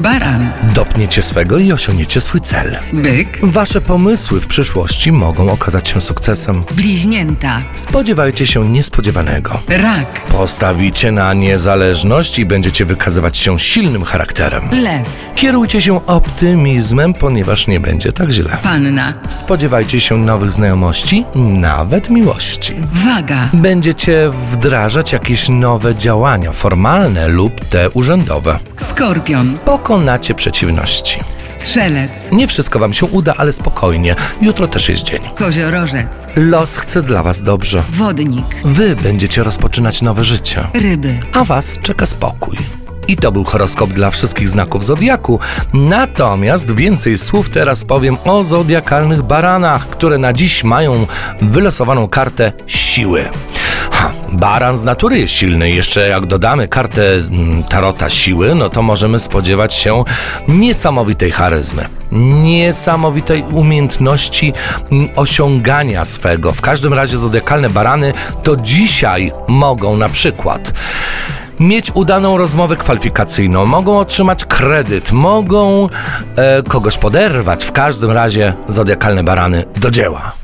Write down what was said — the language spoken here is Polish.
Baran, Dopniecie swego i osiągniecie swój cel. byk, Wasze pomysły w przyszłości mogą okazać się sukcesem. bliźnięta, Spodziewajcie się niespodziewanego. rak, Postawicie na niezależność i będziecie wykazywać się silnym charakterem. lew, Kierujcie się optymizmem, ponieważ nie będzie tak źle. panna, Spodziewajcie się nowych znajomości, nawet miłości. waga, Będziecie wdrażać jakieś nowe działania formalne lub te urzędowe. Skorpion, Pokonacie przeciwności. strzelec, Nie wszystko wam się uda, ale spokojnie. Jutro też jest dzień. koziorożec, Los chce dla was dobrze. wodnik, Wy będziecie rozpoczynać nowe życie, ryby. a was czeka spokój. I to był horoskop dla wszystkich znaków zodiaku. Natomiast więcej słów teraz powiem o zodiakalnych baranach, które na dziś mają wylosowaną kartę siły. Baran z natury jest silny. Jeszcze jak dodamy kartę mm, tarota siły, no to możemy spodziewać się niesamowitej charyzmy. Niesamowitej umiejętności mm, osiągania swego. W każdym razie zodiakalne barany to dzisiaj mogą na przykład mieć udaną rozmowę kwalifikacyjną, mogą otrzymać kredyt, mogą e, kogoś poderwać. W każdym razie zodiakalne barany do dzieła.